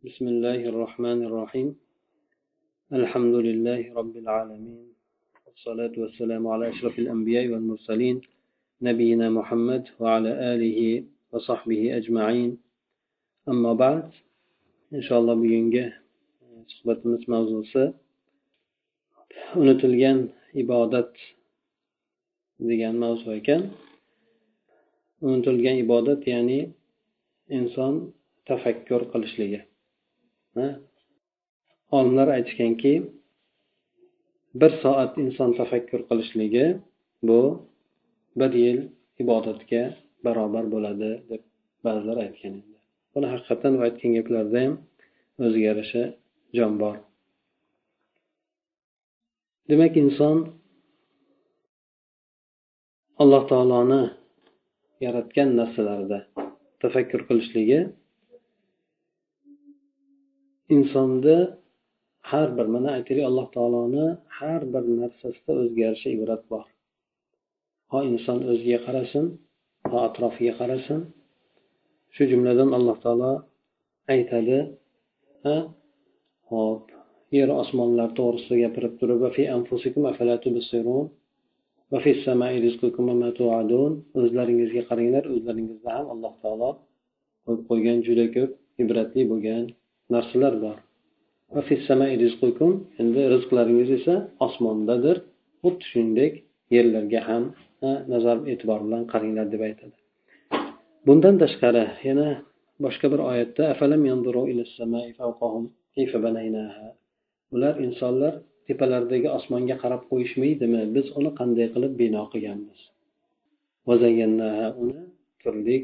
بسم الله الرحمن الرحيم الحمد لله رب العالمين والصلاة والسلام على أشرف الأنبياء والمرسلين نبينا محمد وعلى آله وصحبه أجمعين أما بعد إن شاء الله bugungi suhbatimiz mavzusi unutilgan ibodat degan mavzu ekan. Unutilgan ibodat ya'ni inson tafakkur qilishligi. Olimlar aytishganki bir soat inson tafakkur qilishligi bu bir yil ibodatga barobar bo'ladi deb ba'zilar aytgan buni haqiqatdan u aytgan gaplarida ham o'ziga yarasha jon bor. Demak inson alloh taoloni yaratgan narsalarida tafakkur qilishligi insonni har bir mana aytaylik alloh taoloni har bir narsasida o'ziga yarasha ibrat bor. Ho inson o'ziga qarasin ho atrofiga qarasin. Shu jumladan alloh taolo aytadi hop yer osmonlar to'g'risida gapirib turib o'zlaringizga qaranglar o'zlaringizda ham alloh taolo qo'yib qo'ygan juda ko'p ibratli bo'lgan narsalar bor. Endi rizqlaringiz esa osmondadir. Xuddi shuningdek yerlarga ham nazar e'tibor bilan qaranglar deb aytadi. Bundan tashqari yana boshqa bir oyatda ular insonlar tepalaridagi osmonga qarab qo'yishmaydimi? Biz uni qanday qilib bino qilganmiz? Uni turli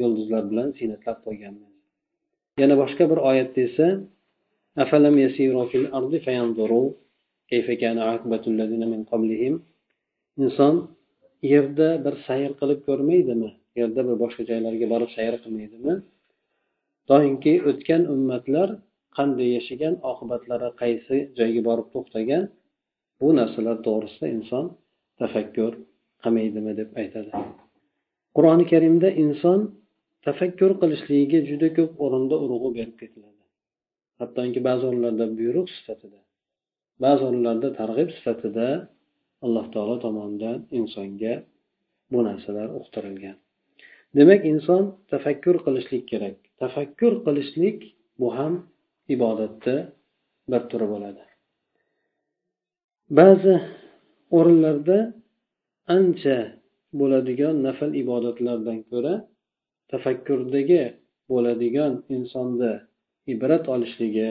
yulduzlar bilan ziynatlab qo'yganmiz. yana boshqa bir oyatda esa أفلم يسيروا في الأرض فينظروا كيف كان عاقبة الذين من قبلهم inson yerda bir sayr qilib ko'rmaydimi yerda bir boshqa joylarga borib sayr qilmaydimi doimki o'tgan ummatlar qanday yashagan oqibatlari qaysi joyga borib to'xtagan bu narsalar to'g'risida inson tafakkur qilmaydimi deb aytadi qur'oni karimda inson tafakkur qilishligiga juda ko'p o'rinda urg'u berib ketiladi. Hattoki ba'zi o'rinlarda buyruq sifatida ba'zi o'rinlarda targ'ib sifatida alloh taolo tomonidan insonga bu narsalar uqtirilgan. Demak inson tafakkur qilishlik kerak. Tafakkur qilishlik bu ham ibodatni bir turi bo'ladi. Ba'zi o'rinlarda ancha bo'ladigan nafl ibodatlardan ko'ra tafakkurdagi bo'ladigan insonda ibrat olishligi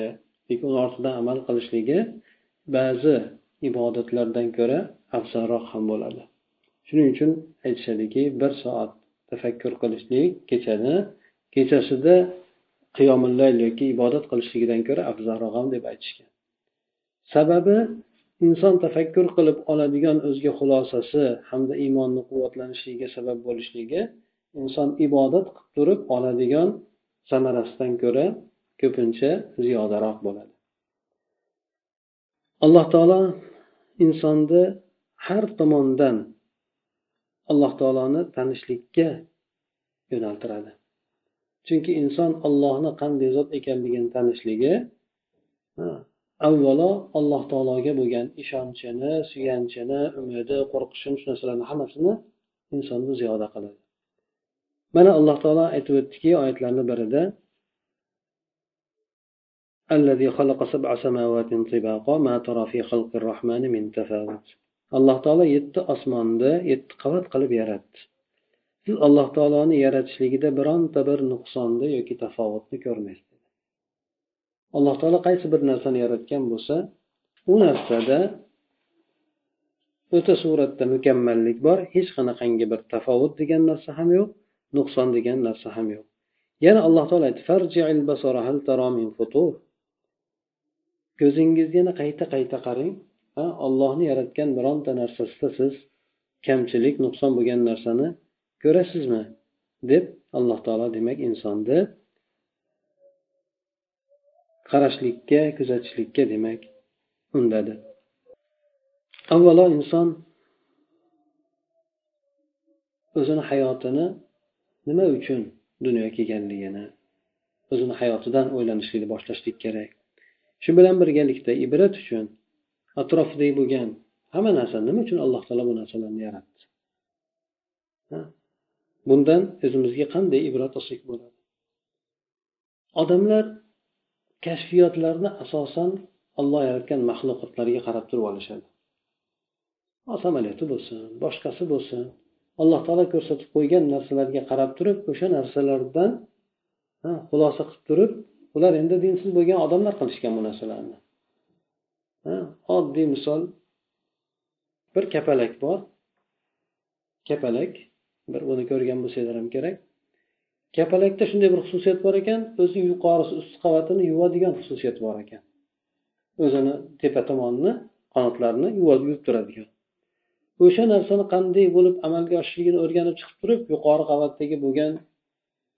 uni ortidan amal qilishligi ba'zi ibodatlardan ko'ra afzalroq ham bo'ladi. Shuning uchun aytishadiki bir soat tafakkur qilishlik kechani kechasida qiyomillayl yoki ibodat qilishligidan ko'ra afzalroq ham deb aytishgan. Sababi inson tafakkur qilib oladigan o'ziga xulosasi hamda iymonni quvvatlanishiga sabab bo'lishligi inson ibodat qilib turib oladigan samarasidan ko'ra ko'pincha ziyodaroq bo'ladi. Alloh taolo insonni har tomondan alloh taoloni tanishlikka yo'naltiradi. Chunki inson ollohni qanday zot ekanligini tanishligi avvalo alloh taologa bo'lgan ishonchini suyanchini umidi qo'rqishini shu narsalarni hammasini insonni ziyoda qiladi. mana alloh taolo aytib o'tdiki oyatlarni birida الذي خلق سبع سماوات طباقا ما ترى في خلق الرحمن من تفاوت alloh taolo yetti osmonni yetti qavat qilib yaratdi siz alloh taoloni yaratishligida bironta bir nuqsonni yoki tafovutni ko'rmaysiz alloh taolo qaysi bir narsani yaratgan bo'lsa u narsada o'ta suratda mukammallik bor hech qanaqangi bir tafovut degan narsa ham yo'q Nuqson degan narsa ham yo'q. Yana alloh taolo aytdi ko'zingizni yana qayta qayta qarang ollohni yaratgan bironta narsasida siz kamchilik nuqson bo'lgan narsani ko'rasizmi? deb alloh taolo demak insonni qarashlikka kuzatishlikka demak undadi. Avvalo inson o'zini hayotini nima uchun dunyoga kelganligini o'zini hayotidan o'ylanishlikni boshlashlik kerak? Shu bilan birgalikda ibrat uchun atrofidagi bo'lgan hamma narsa nima uchun alloh taolo bu narsalarni yaratdi? Bundan o'zimizga qanday ibrat olsak bo'ladi? Odamlar kashfiyotlarni asosan olloh yaratgan maxluqotlarga qarab turib olishadi. Samolyoti bo'lsin boshqasi bo'lsin alloh taolo ko'rsatib qo'ygan narsalarga qarab turib o'sha narsalardan xulosa qilib turib ular endi dinsiz bo'lgan odamlar qilishgan bu narsalarni. Oddiy misol bir kapalak bor. Kapalak bir buni ko'rgan bo'lsanglar ham kerak. Kapalakda shunday bir xususiyat bor ekan o'zi yuqorisi ust qavatini yuvadigan xususiyat bor ekan. O'zini tepa tomonini qanotlarini yuvib turadigan. O'sha narsani qanday bo'lib amalga oshishligini o'rganib chiqib turib yuqori qavatdagi bo'lgan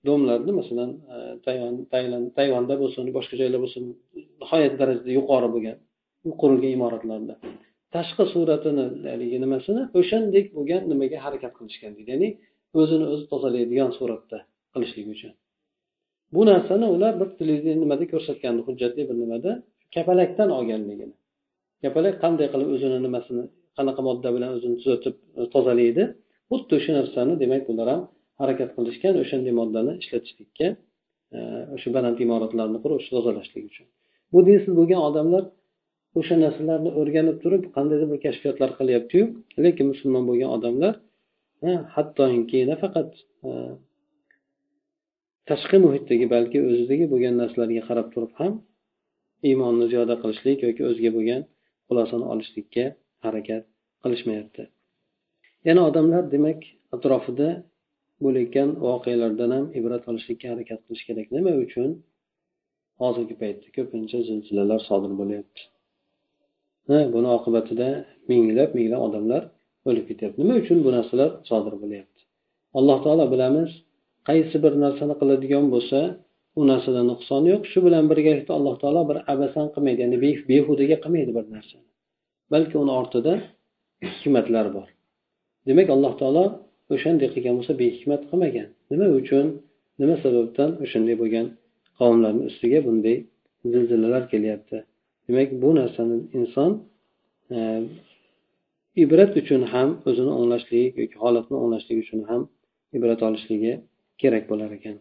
domlarni masalan e, tayvanda bo'lsin boshqa joylar bo'lsin nihoyat darajada yuqori bo'lgan qurilgan imoratlarda. Tashqi suratini haligi nimasini o'shandek bo'lgan nimaga harakat qilishgan deydi. Ya'ni o'zini o'zi tozalaydigan suratda qilishlik uchun. Bu narsani ular bir nimada ko'rsatgandi hujjatli bir nimada? Kapalakdan olganligini. Kapalak qanday qilib o'zini nimasini qanaqa modda bilan o'zini tuzatib e, tozalaydi. Xuddi o'sha narsani demak bular ham harakat qilishgan o'shanday moddani ishlatishlikka e, o'sha baland imoratlarni qurib tozalashlik uchun. Bu dinsiz bo'lgan odamlar o'sha narsalarni o'rganib turib qandaydir bir kashfiyotlar qilyaptiyu lekin musulmon bo'lgan odamlar e, hattoki nafaqat tashqi muhitdagi balki o'zidagi bo'lgan narsalarga qarab turib ham iymonni ziyoda qilishlik yoki o'ziga bo'lgan xulosani olishlikka harakat qilishmayapti. Yana odamlar demak atrofida bo'layotgan voqealardan ham ibrat olishlikka harakat qilish kerak. Nima uchun? Hozirgi paytda ko'pincha zilzilalar sodir bo'lyapti. Buni oqibatida minglab minglab odamlar o'lib ketyapti. Nima uchun bu narsalar sodir bo'lyapti? Alloh taolo bilamiz qaysi bir narsani qiladigan bo'lsa u narsada nuqson yo'q. Shu bilan birgalikda alloh taolo bir abasan qilmaydi ya'ni behudaga qilmaydi bir narsani. Balki uni ortida hikmatlar bor. Demak alloh taolo o'shanday qilgan bo'lsa behikmat qilmagan. Nima uchun nima sababdan o'shanday bo'lgan qavmlarni ustiga bunday zilzilalar kelyapti? Demak bu narsani inson e, ibrat uchun ham o'zini o'nglashligi yoki holatni o'nglashligi uchun ham ibrat olishligi kerak bo'lar ekan.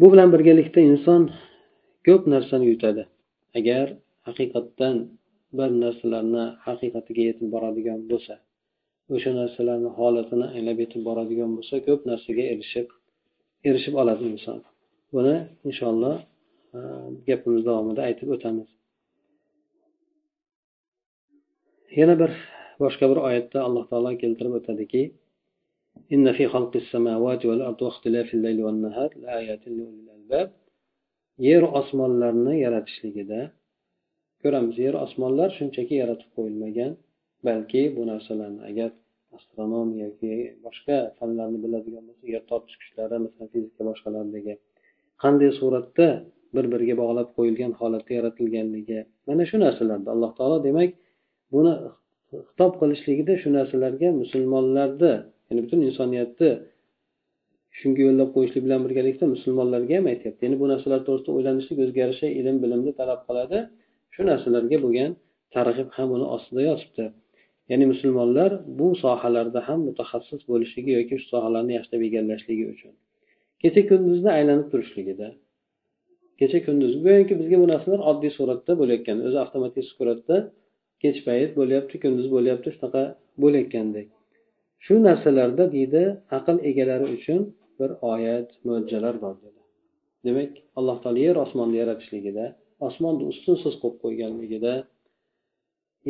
Bu bilan birgalikda inson ko'p narsani yutadi. Agar haqiqatdan bir narsalarni haqiqatiga yetib boradigan bo'lsa o'sha narsalarni holatini anglab yetib boradigan bo'lsa ko'p narsaga erishib erishib oladi inson buni inshaalloh e, gapimiz davomida aytib o'tamiz yana bir boshqa bir oyatda alloh taolo keltirib o'tadiki إن في خلق السماوات والأرض واختلاف الليل والنهار لآيات لأولي الألباب yer osmonlarni yaratishligida ko'ramiz yer osmonlar shunchaki yaratib qo'yilmagan balki bu narsalarni agar astronomiya yoki boshqa fanlarni biladigan bo'lsa yer tortish kuchlari masalan fizika boshqalardagi qanday suratda bir biriga bog'lab qo'yilgan holatda yaratilganligi mana shu narsalarda alloh taolo demak buni xitob qilishligida shu narsalarga musulmonlarni ya'ni butun insoniyatni shunga yo'llab qo'yishlik bilan birgalikda musulmonlarga ham aytyapti. Ya'ni bu narsalar to'g'risida o'ylanishlik o'ziga yarasha ilm bilimni talab qiladi. Shu narsalarga bo'lgan targ'ib ham uni ostida yotibdi ya'ni musulmonlar bu sohalarda ham mutaxassis bo'lishligi yoki shu sohalarni yaxshilab egallashligi uchun. Kecha kunduzni aylanib turishligida kecha kunduz go'yoki bizga bu narsalar oddiy suratda bo'layotgan o'zi avtomatik suratda kech payt bo'lyapti kunduz bo'lyapti shunaqa bo'layotgandek. Shu narsalarda deydi aql egalari uchun bir oyat mo'jizalar bor dedi. Demak alloh taolo yer osmonni yaratishligida osmonni ustunsiz qo'yib qo'yganligida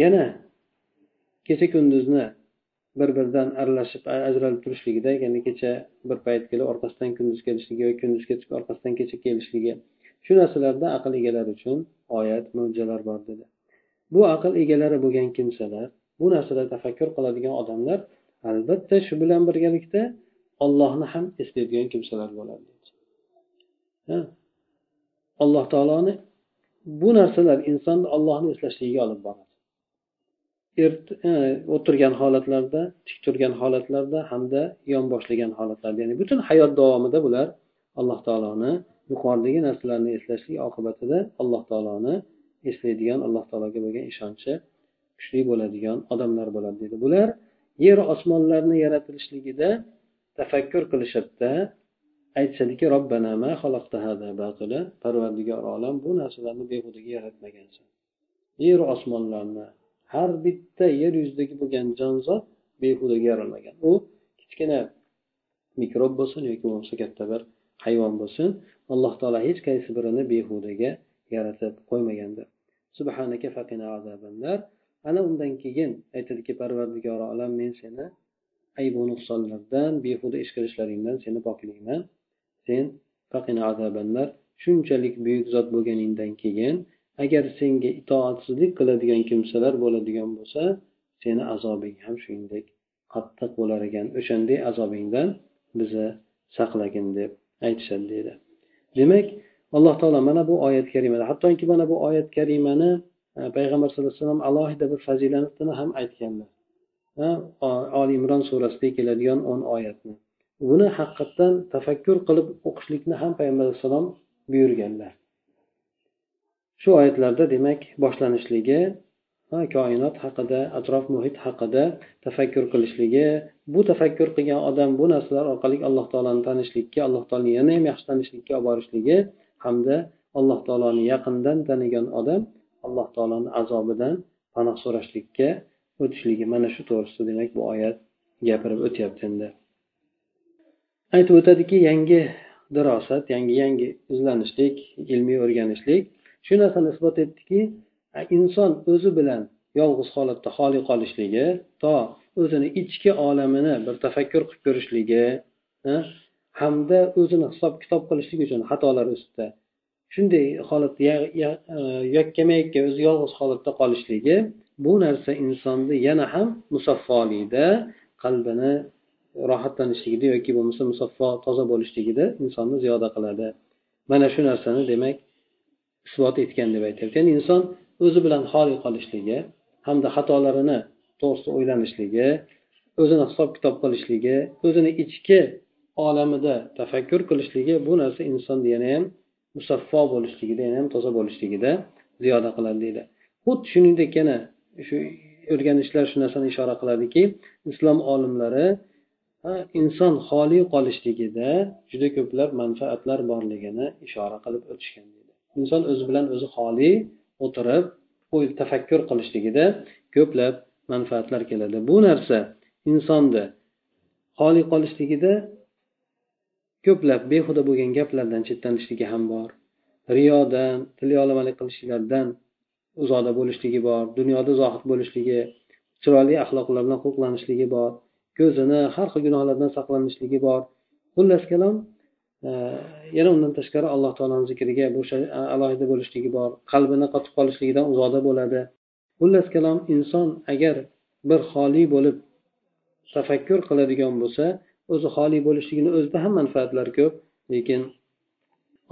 yana kecha kunduzni bir biridan aralashib ajralib turishligida ya'ni kecha bir payt kelib orqasidan kunduz kelishligi yoki kunduz ketib orqasidan kecha kelishligi shu narsalarda aql egalari uchun oyat mo'jizalar bor dedi. Bu aql egalari bo'lgan kimsalar bu narsada tafakkur qiladigan odamlar albatta shu bilan birgalikda ollohni ham eslaydigan kimsalar bo'ladi. Alloh taoloni bu narsalar insonni ollohni eslashligiga olib boradi. E, o'tirgan holatlarda tik turgan holatlarda hamda yonboshlagan holatlarda. Ya'ni butun hayot davomida bular alloh taoloni yuqoridagi narsalarni eslashlik oqibatida alloh taoloni eslaydigan alloh taologa bo'lgan ishonchi kuchli bo'ladigan odamlar bo'ladi deydi bular yer osmonlarni yaratilishligida tafakkur qilishadida aytishadiki parvardigor olam bu narsalarni behudaga yaratmagansan. Yeru osmonlarni har bitta yer yuzidagi bo'lgan jonzot behudaga yaralmagan. U kichkina mikrob bo'lsin yoki bo'lmasa katta bir hayvon bo'lsin alloh taolo hech qaysi birini behudaga yaratib qo'ymagandir. Ana undan keyin aytadiki parvardigor olam men seni aybu nuqsonlardan behuda ish qilishlaringdan seni poklayman sen shunchalik buyuk zot bo'lganingdan keyin agar senga itoatsizlik qiladigan kimsalar bo'ladigan bo'lsa seni azobing ham shuningdek qattiq bo'lar ekan. O'shanday azobingdan bizni saqlagin deb aytishadi deydi. Demak alloh taolo mana bu oyat karimada hattoki mana bu oyat karimani e, payg'ambar sallallohu alayhi vasallam alohida bir fazilatini ham aytganlar. Oli imron surasida keladigan o'n oyatni. Buni haqiqatdan tafakkur qilib o'qishlikni ham payg'ambar alayhissalom buyurganlar. Shu oyatlarda demak boshlanishligi koinot haqida atrof muhit haqida tafakkur qilishligi bu tafakkur qilgan odam bu narsalar orqali alloh taoloni tanishlikka alloh taoloni yana ham yaxshi tanishlikka olib borishligi hamda alloh taoloni yaqindan tanigan odam alloh taoloni azobidan panoh so'rashlikka o'tishligi. Mana shu to'g'risida demak bu oyat gapirib o'tyapti endi. Aytib o'tadiki yangi dirosat yangi yangi izlanishlik ilmiy o'rganishlik. Shu narsani isbot etdiki inson o'zi bilan yolg'iz holatda xoli qolishligi to o'zini ichki olamini bir tafakkur qilib ko'rishligi hamda o'zini hisob kitob qilishlik uchun xatolar ustida. Shunday holatda yakkamayakka o'zi yolg'iz holatda qolishligi bu narsa insonni yana ham musaffolikda qalbini rohatlanishligida yoki bo'lmasa musaffo toza bo'lishligida insonni ziyoda qiladi. Mana shu narsani demak isbot etgan deb aytyapti. Ya'ni inson o'zi bilan xoli qolishligi hamda xatolarini to'g'risida o'ylanishligi o'zini hisob kitob qilishligi o'zini ichki olamida tafakkur qilishligi bu narsa insonni yana ham musaffo bo'lishligida yana ham toza bo'lishligida ziyoda qiladi deydi. Xuddi shuningdek yana shu o'rganishlar shu narsani ishora qiladiki islom olimlari inson xoli qolishligida juda ko'plab manfaatlar borligini ishora qilib o'tishgan inson o'zi bilan o'zi xoli o'tirib o'y tafakkur qilishligida ko'plab manfaatlar keladi. Bu narsa insonni xoli qolishligida ko'plab behuda bo'lgan gaplardan chetlanishligi ham bor. Riyodan tilyolomalik qilishliklardan uzoqda bo'lishligi bor dunyoda zohid bo'lishligi chiroyli axloqlar bilan xulqlanishligi bor. Ko'zini har xil gunohlardan saqlanishligi bor. Xullas kalom e, yana undan tashqari alloh taoloni zikriga bu alohida bo'lishligi bor. Qalbini qotib qolishligidan uzoqda bo'ladi. Xullas kalom inson agar bir xoli bo'lib tafakkur qiladigan bo'lsa o'zi xoli bo'lishligini o'zida ham manfaatlari ko'p lekin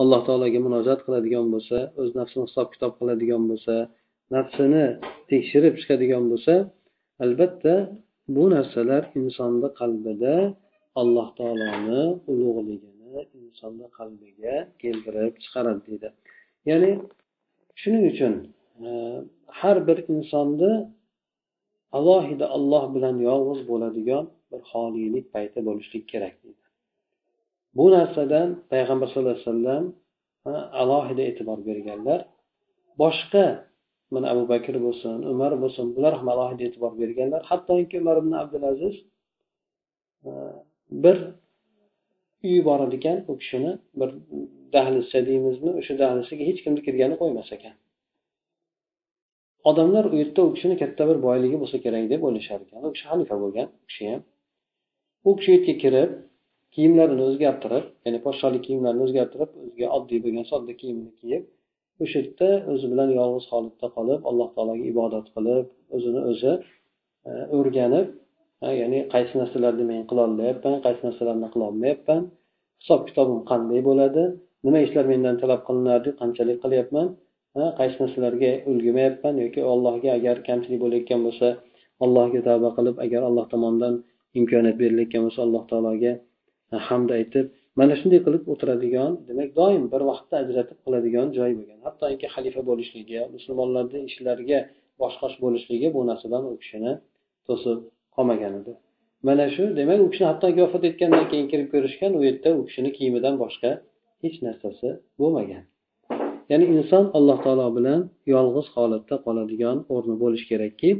alloh taologa munojat qiladigan bo'lsa o'z nafsini hisob kitob qiladigan bo'lsa nafsini tekshirib chiqadigan bo'lsa albatta bu narsalar insonni qalbida alloh taoloni ulug'ligini insonni qalbiga keltirib chiqaradi deydi. Ya'ni shuning uchun e, har bir insonni alohida alloh bilan yolg'iz bo'ladigan bir xoliylik payti bo'lishlik kerak deydi. Bu narsadan payg'ambar sallallohu alayhi vasallam e, alohida e'tibor berganlar boshqa mana abu bakr bo'lsin umar bo'lsin bular ham alohida e'tibor berganlar. Hattoki umar ibn abdulaziz e, bir uyi bor ekan u kishini bir dahlizcha deymizmi o'sha dahlizchaga hech kimni kirgani qo'ymas ekan. Odamlar u yerda u kishini katta bir boyligi bo'lsa kerak deb o'ylashar ekan u kishi xalifa bo'lgan u kishi ham. U kishi u yerga kirib kiyimlarini o'zgartirib ya'ni podshohlik kiyimlarini o'zgartirib o'ziga oddiy bo'lgan sodda kiyimni kiyib o'sha yerda o'zi bilan yolg'iz holatda qolib alloh taologa ibodat qilib o'zini o'zi e, o'rganib ya'ni qaysi narsalarni men qilolmayapman qaysi narsalarni qilolmayapman hisob kitobim qanday bo'ladi nima ishlar mendan talab qilinardi qanchalik qilyapman qaysi narsalarga ulgurmayapman yoki allohga agar kamchilik bo'layotgan bo'lsa allohga tavba qilib agar alloh tomonidan imkoniyat berilayotgan bo'lsa alloh taologa hamd aytib mana shunday qilib o'tiradigan demak doim bir vaqtda ajratib qiladigan joy bo'lgan. Hattoki xalifa bo'lishligi musulmonlarni ishlariga boshqosh bo'lishligi bu narsadan u kishini to'sib qolmagan edi. Mana shu demak u kishi hattoki vafot etgandan keyin kirib ko'rishgan u yerda u kishini kiyimidan boshqa hech narsasi bo'lmagan. Ya'ni inson alloh taolo bilan yolg'iz holatda qoladigan o'rni bo'lishi kerakki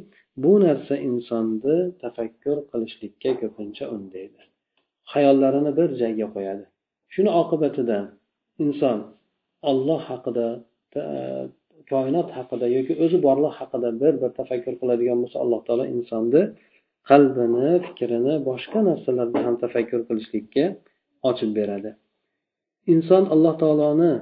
bu narsa insonni tafakkur qilishlikka ko'pincha undaydi. Hayollarini bir joyga qo'yadi. Shuni oqibatida inson olloh haqida koinot haqida yoki o'zi borliq haqida bir bir tafakkur qiladigan bo'lsa alloh taolo insonni qalbini fikrini boshqa narsalarda ham tafakkur qilishlikka ochib beradi. Inson alloh taoloni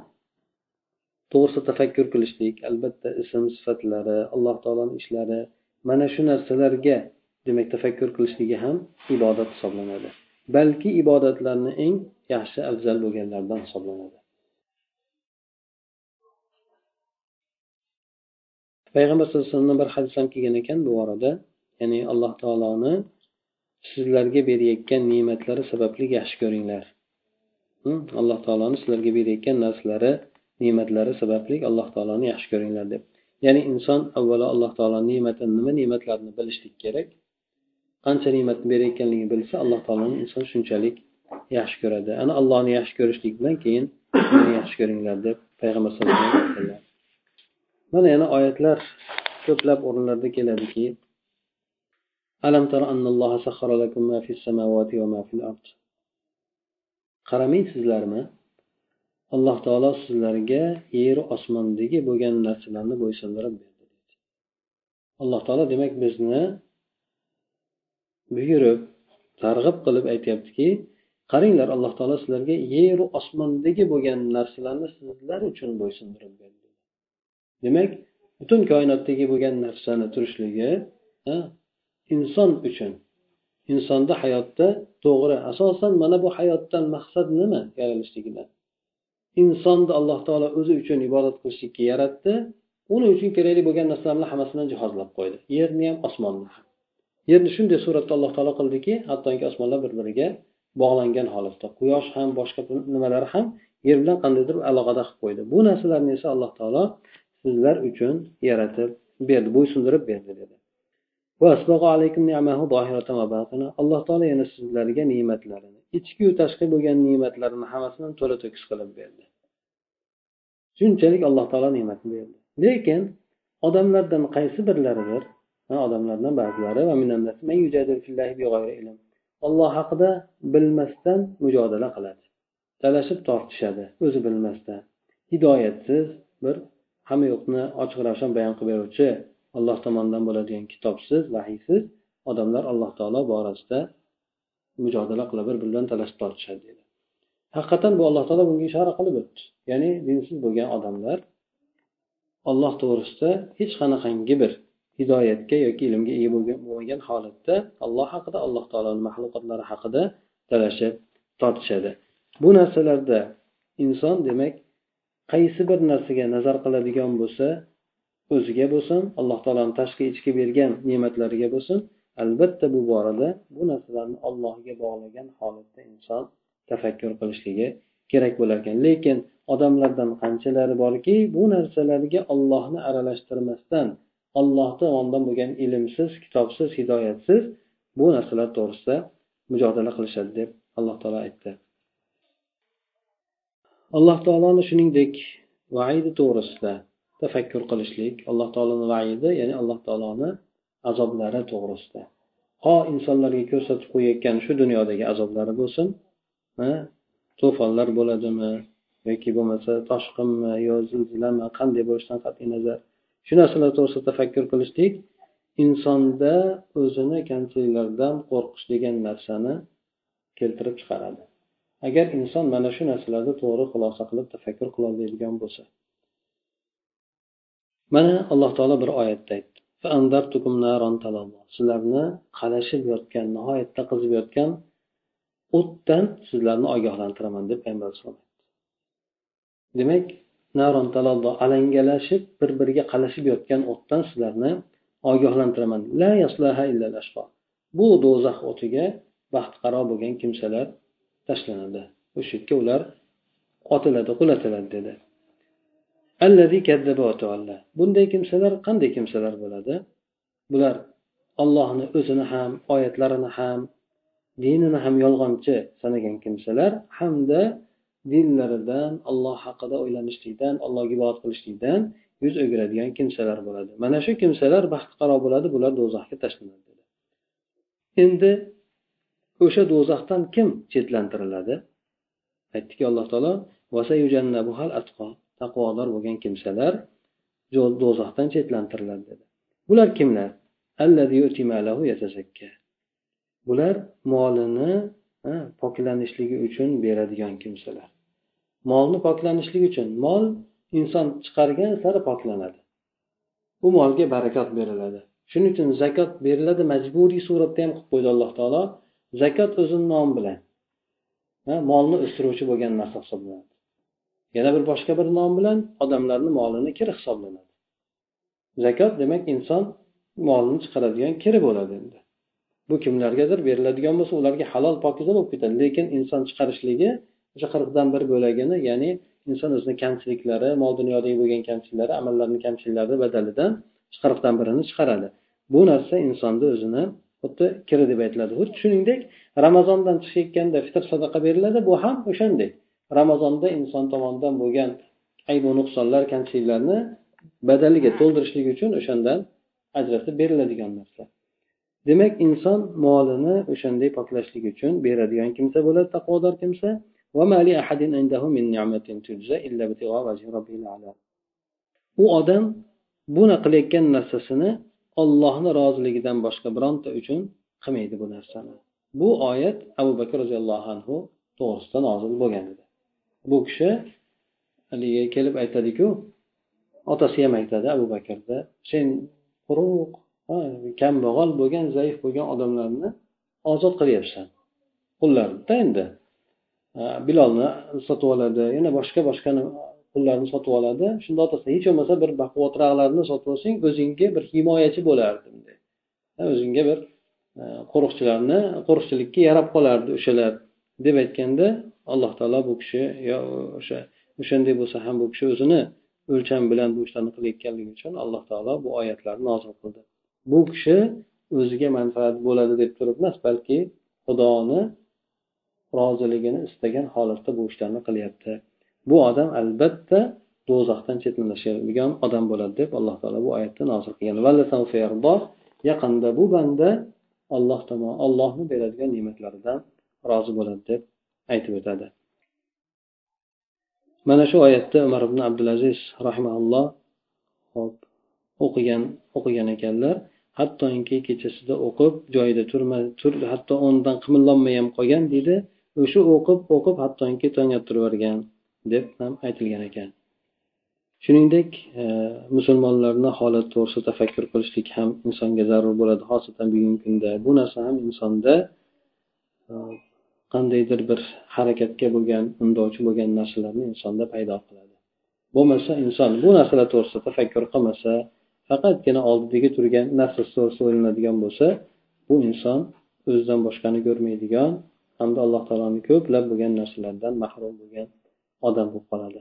to'g'risida tafakkur qilishlik albatta ism sifatlari alloh taoloni ishlari mana shu narsalarga demak tafakkur qilishligi ham ibodat hisoblanadi. Balki ibodatlarni eng yaxshi afzal bo'lganlaridan hisoblanadi. Payg'ambar sallallohu alayhi vasallamdan bir hadis ham kelgan ekan bu borada ya'ni alloh taoloni sizlarga berayotgan ne'matlari sababli yaxshi ko'ringlar. Hm? Alloh taoloni sizlarga berayotgan narsalari ne'matlari sababli alloh taoloni yaxshi ko'ringlar deb. Ya'ni inson avvalo alloh taoloni ne'matini nima ne'matlarini bilishlik kerak? Qancha ne'matni berayotganligini bilsa alloh taoloni inson shunchalik yaxshi ko'radi. Ana allohni yaxshi ko'rishlik bilan keyin yaxshi ko'ringlar deb payg'ambar sallallohu alayhi vasallam. Mana yana oyatlar ko'plab o'rinlarda keladiki alam tara annalloha sakhara lakum ma fis samawati va ma fil ard? Qaramaysizlarmi? Alloh taolo sizlarga yeru osmondagi bo'lgan narsalarni bo'ysundirib berdi. Alloh taolo demak bizni buyurib targ'ib qilib aytyaptiki qaranglar alloh taolo sizlarga yeru osmondagi bo'lgan narsalarni sizlar uchun bo'ysundirib berdi demak butun koinotdagi bo'lgan narsani turishligi inson uchun insonda hayotda to'g'ri asosan mana bu hayotdan maqsad nima yaralishligidan insonni alloh taolo o'zi uchun ibodat qilishlikka yaratdi uni uchun kerakli bo'lgan narsalarni hammasini jihozlab qo'ydi. Yerni ham osmonni ham. Yerni shunday suratda alloh taolo qildiki hattoki osmonlar bir biriga bog'langan holatda quyosh ham boshqa nimalar ham yer bilan qandaydir aloqada qilib qo'ydi. Bu narsalarni esa alloh taolo sizlar uchun yaratib berdi bo'ysundirib berdi dedi. Alloh taolo yana sizlarga ne'matlarini ichkiyu tashqi bo'lgan ne'matlarini hammasini to'la to'kis qilib berdi. Shunchalik alloh taolo ne'matni berdi. Lekin odamlardan qaysi birlaridir odamlardan ba'zilari olloh haqida bilmasdan mujodala qiladi. Talashib tortishadi o'zi bilmasdan. Hidoyatsiz bir hamma yo'qni ochiq ravshan bayon qilib beruvchi alloh tomonidan bo'ladigan kitobsiz vahiysiz odamlar alloh taolo borasida mujodala qilib bir biri bilan talashib tortishadi dedi haqiqatdan bu alloh taolo bunga ishora qilib o'tdi. Ya'ni dinsiz bo'lgan odamlar olloh to'g'risida hech qanaqangi bir hidoyatga yoki ilmga ega bo'lmagan holatda alloh haqida alloh taoloni maxluqotlari haqida talashib tortishadi. Bu narsalarda inson demak qaysi bir narsaga nazar qiladigan bo'lsa o'ziga bo'lsin alloh taoloni tashqi ichki bergan ne'matlariga bo'lsin albatta bu borada bu narsalarni allohga bog'lagan holatda inson tafakkur qilishligi kerak bo'lar ekan lekin odamlardan qanchalari borki bu narsalarga ollohni aralashtirmasdan olloh tomonidan bo'lgan ilmsiz kitobsiz hidoyatsiz bu narsalar to'g'risida mujodala qilishadi deb alloh taolo aytdi. Alloh taoloni shuningdek vaidi to'g'risida tafakkur qilishlik alloh taoloni vaidi ya'ni alloh taoloni azoblari to'g'risida. Ho insonlarga ko'rsatib qo'yayotgan shu dunyodagi azoblari bo'lsin to'fonlar bo'ladimi yoki bo'lmasa toshqinmi yo zilzilami qanday bo'lishidan qat'iy nazar shu narsalar to'g'risida tafakkur qilishlik insonda o'zini kamchiliklardan qo'rqish degan narsani keltirib chiqaradi. Agar inson mana shu narsalarni to'g'ri xulosa qilib tafakkur qilolmaydigan bo'lsa. Mana alloh taolo bir oyatda aytdi. Sizlarni qalashib yotgan nihoyatda qizib yotgan o'tdan sizlarni ogohlantiraman deb payg'ambar alayhisalom demak alangalashib bir biriga qalashib yotgan o'tdan sizlarni ogohlantiraman. La yaslaha illa bu do'zax o'tiga baxtiqaro bo'lgan kimsalar tashlanadi. O'sha yerga ular otiladi qulatiladi dedi. Bunday kimsalar qanday kimsalar bo'ladi? Bular ollohni o'zini ham oyatlarini ham dinini ham yolg'onchi sanagan kimsalar hamda dinlaridan olloh haqida o'ylanishlikdan allohga ibodat qilishlikdan yuz o'giradigan kimsalar bo'ladi. Mana shu kimsalar baxtiqaro bo'ladi bular do'zaxga tashlanadi dedi. Endi o'sha do'zaxdan kim chetlantiriladi? Aytdiki alloh taolo taqvodor bo'lgan kimsalar do'zaxdan chetlantiriladi dedi. Bular kimlar? Bular molini poklanishligi uchun beradigan kimsalar. Molni poklanishligi uchun mol inson chiqargan sari poklanadi. U molga barakot beriladi. Shuning uchun zakot beriladi majburiy suratda ham qilib qo'ydi alloh taolo zakot o'zini nomi bilan. Molni o'stiruvchi bo'lgan narsa hisoblanadi. Yana bir boshqa bir nom bilan odamlarni molini kiri hisoblanadi. Zakot demak inson molini chiqaradigan kiri bo'ladi endi. Bu kimlargadir beriladigan bo'lsa ularga halol pokiza bo'lib ketadi. Lekin inson chiqarishligi o'sha qirqdan bir bo'lagini ya'ni inson o'zini kamchiliklari mol dunyodagi bo'lgan kamchiliklari amallarni kamchiliklari badalidan qirqdan birini chiqaradi. Bu narsa insonni o'zini xuddi kiri deb aytiladi. Xuddi shuningdek ramazondan chiqayotganda fitr sadaqa beriladi. Bu ham o'shanday ramazonda inson tomonidan bo'lgan aybu nuqsonlar kamchiliklarni badaliga to'ldirishlik uchun o'shandan ajratib beriladigan narsa. Demak inson molini o'shanday poklashlik uchun beradigan kimsa bo'ladi taqvodor kimsa. U odam buni qilayotgan narsasini ollohni roziligidan boshqa bironta uchun qilmaydi bu narsani. Bu oyat abu bakr roziyallohu anhu to'g'risida nozil bo'lgan edi. Bu kishi haligi kelib aytadiku otasi ham aytadi abu bakrda sen quruq kambag'al bo'lgan zaif bo'lgan odamlarni ozod qilyapsan. Qullarnida endi bilolni sotib oladi yana boshqa boshqa qullarni sotib oladi. Shunda otasi hech bo'lmasa bir baquvvatroqlarni sotib olsang o'zingga bir himoyachi bo'lardi o'zingga bir qo'riqchilarni qo'riqchilikka yarab qolardi o'shalar. Deb aytganda alloh taolo bu kishi yo o'sha o'shanday bo'lsa ham bu kishi o'zini o'lcham bilan bu ishlarni qilayotganligi uchun alloh taolo bu oyatlarni nozil qildi. Bu kishi o'ziga manfaat bo'ladi deb turib emas balki xudoni roziligini istagan holatda bu ishlarni qilyapti. Bu odam albatta do'zaxdan chetlanishadigan odam bo'ladi deb alloh taolo bu oyatni nozil qilgan. Yaqinda bu banda alloh tomon ollohni beradigan ne'matlaridan rozi bo'ladi deb aytib o'tadi. Mana shu oyatda umar ibn abdulaziz rahimaulloh hop o'qigan o'qigan ekanlar hattoki kechasida o'qib joyida turma tur hatto o'rnidan qimillolmay ham qolgan deydi o'sha o'qib o'qib hattoki tong ottirib yuborgan deb ham aytilgan ekan. Shuningdek e, musulmonlarni holati to'g'risida tafakkur qilishlik ham insonga zarur bo'ladi xosatan bugungi kunda. Bu narsa ham insonda e, qandaydir bir harakatga bo'lgan undovchi bo'lgan narsalarni insonda paydo qiladi. Bo'lmasa inson bu narsalar to'g'risida tafakkur qilmasa faqatgina oldidagi turgan nafsi to'g'risida bo'lsa bu inson o'zidan boshqani ko'rmaydigan hamda alloh taoloni ko'plab bo'lgan narsalardan mahrum bo'lgan odam bo'lib qoladi.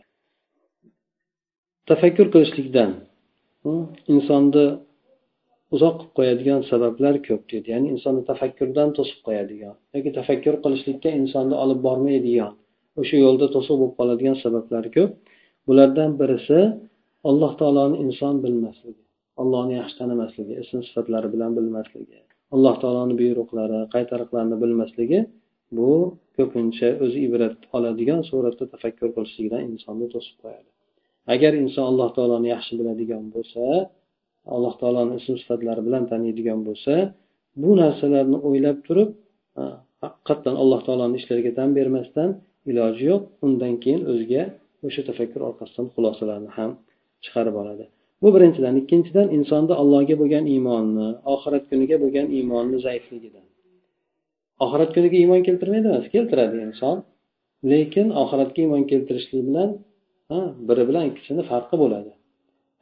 Tafakkur qilishlikdan hmm, insonni uzoq qilib qo'yadigan sabablar ko'p deydi. Ya'ni insonni tafakkurdan to'sib qo'yadigan yoki tafakkur qilishlikka insonni olib bormaydigan o'sha yo'lda to'siq bo'lib qoladigan sabablar ko'p. Bulardan birisi alloh taoloni inson bilmasligi allohni yaxshi tanimasligi ism sifatlari bilan bilmasligi alloh taoloni buyruqlari qaytariqlarini bilmasligi bu ko'pincha o'zi ibrat oladigan suratda tafakkur qilishlikdan insonni to'sib qo'yadi. Agar inson alloh taoloni yaxshi biladigan bo'lsa alloh taoloni ism sifatlari bilan taniydigan bo'lsa bu narsalarni o'ylab turib haqiqatdan alloh taoloni ishlariga tan bermasdan iloji yo'q undan keyin o'ziga o'sha tafakkur orqasidan xulosalarni ham chiqarib oladi. Bu birinchidan. Ikkinchidan insonda allohga bo'lgan iymonni oxirat kuniga bo'lgan iymonni zaifligidan. Oxirat kuniga iymon keltirmaydi emas keltiradi inson. Lekin oxiratga iymon keltirishlik bilan biri bilan ikkisini farqi bo'ladi.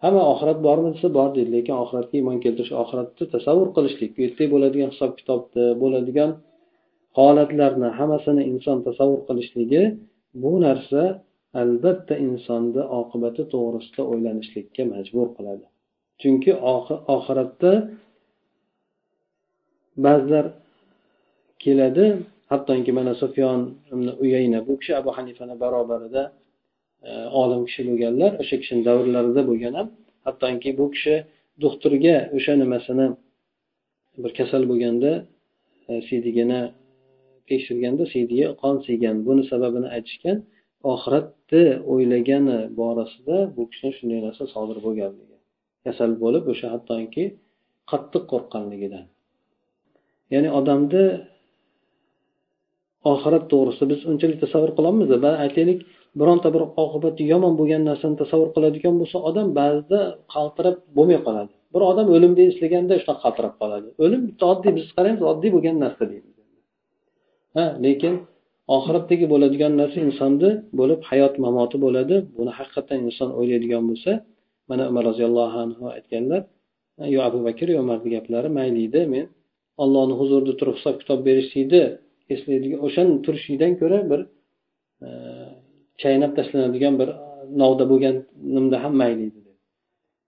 Hamma oxirat bormi desa bor deydi lekin oxiratga iymon keltirish oxiratni tasavvur qilishlik bu yerda bo'ladigan hisob kitobni bo'ladigan holatlarni hammasini inson tasavvur qilishligi bu narsa albatta insonni oqibati to'g'risida o'ylanishlikka majbur qiladi. Chunki oxiratda ba'zilar keladi. Hattoki mana sufyon uyayna bu kishi abu hanifani barobarida e, olim kishi bo'lganlar o'sha kishini davrlarida bo'lgan ham. Hattoki bu kishi doktorga o'sha nimasini bir kasal bo'lganda e, siydigini tekshirganda siydiga qon siygan. Buni sababini aytishgan. Oxiratni o'ylagani borasida bu kishi shunday narsa sodir bo'lganligi kasal bo'lib o'sha hattoki qattiq qo'rqqanligidan. Ya'ni odamni oxirat to'g'risida biz unchalik tasavvur qilolmaymiz aytaylik bironta bir oqibati yomon bo'lgan narsani tasavvur qiladigan bo'lsa odam ba'zida qaltirab bo'lmay qoladi. Bir odam o'limni eslaganda shunaqa qaltirab qoladi. O'lim bitta oddiy biz qaraymiz oddiy bo'lgan narsa deymiz. Ha lekin oxiratdagi bo'ladigan narsa insonni bo'lib hayot mamoti bo'ladi. Buni haqiqatdan inson o'ylaydigan bo'lsa mana umar roziyallohu anhu aytganlar yo abu bakr yo umarni gaplari mayli edi. Men ollohni huzurida turib hisob kitob berishlikni eslaydigan o'shani turishlikdan ko'ra bir e, chaynab tashlanadigan bir novda bo'lganimda ham mayli edi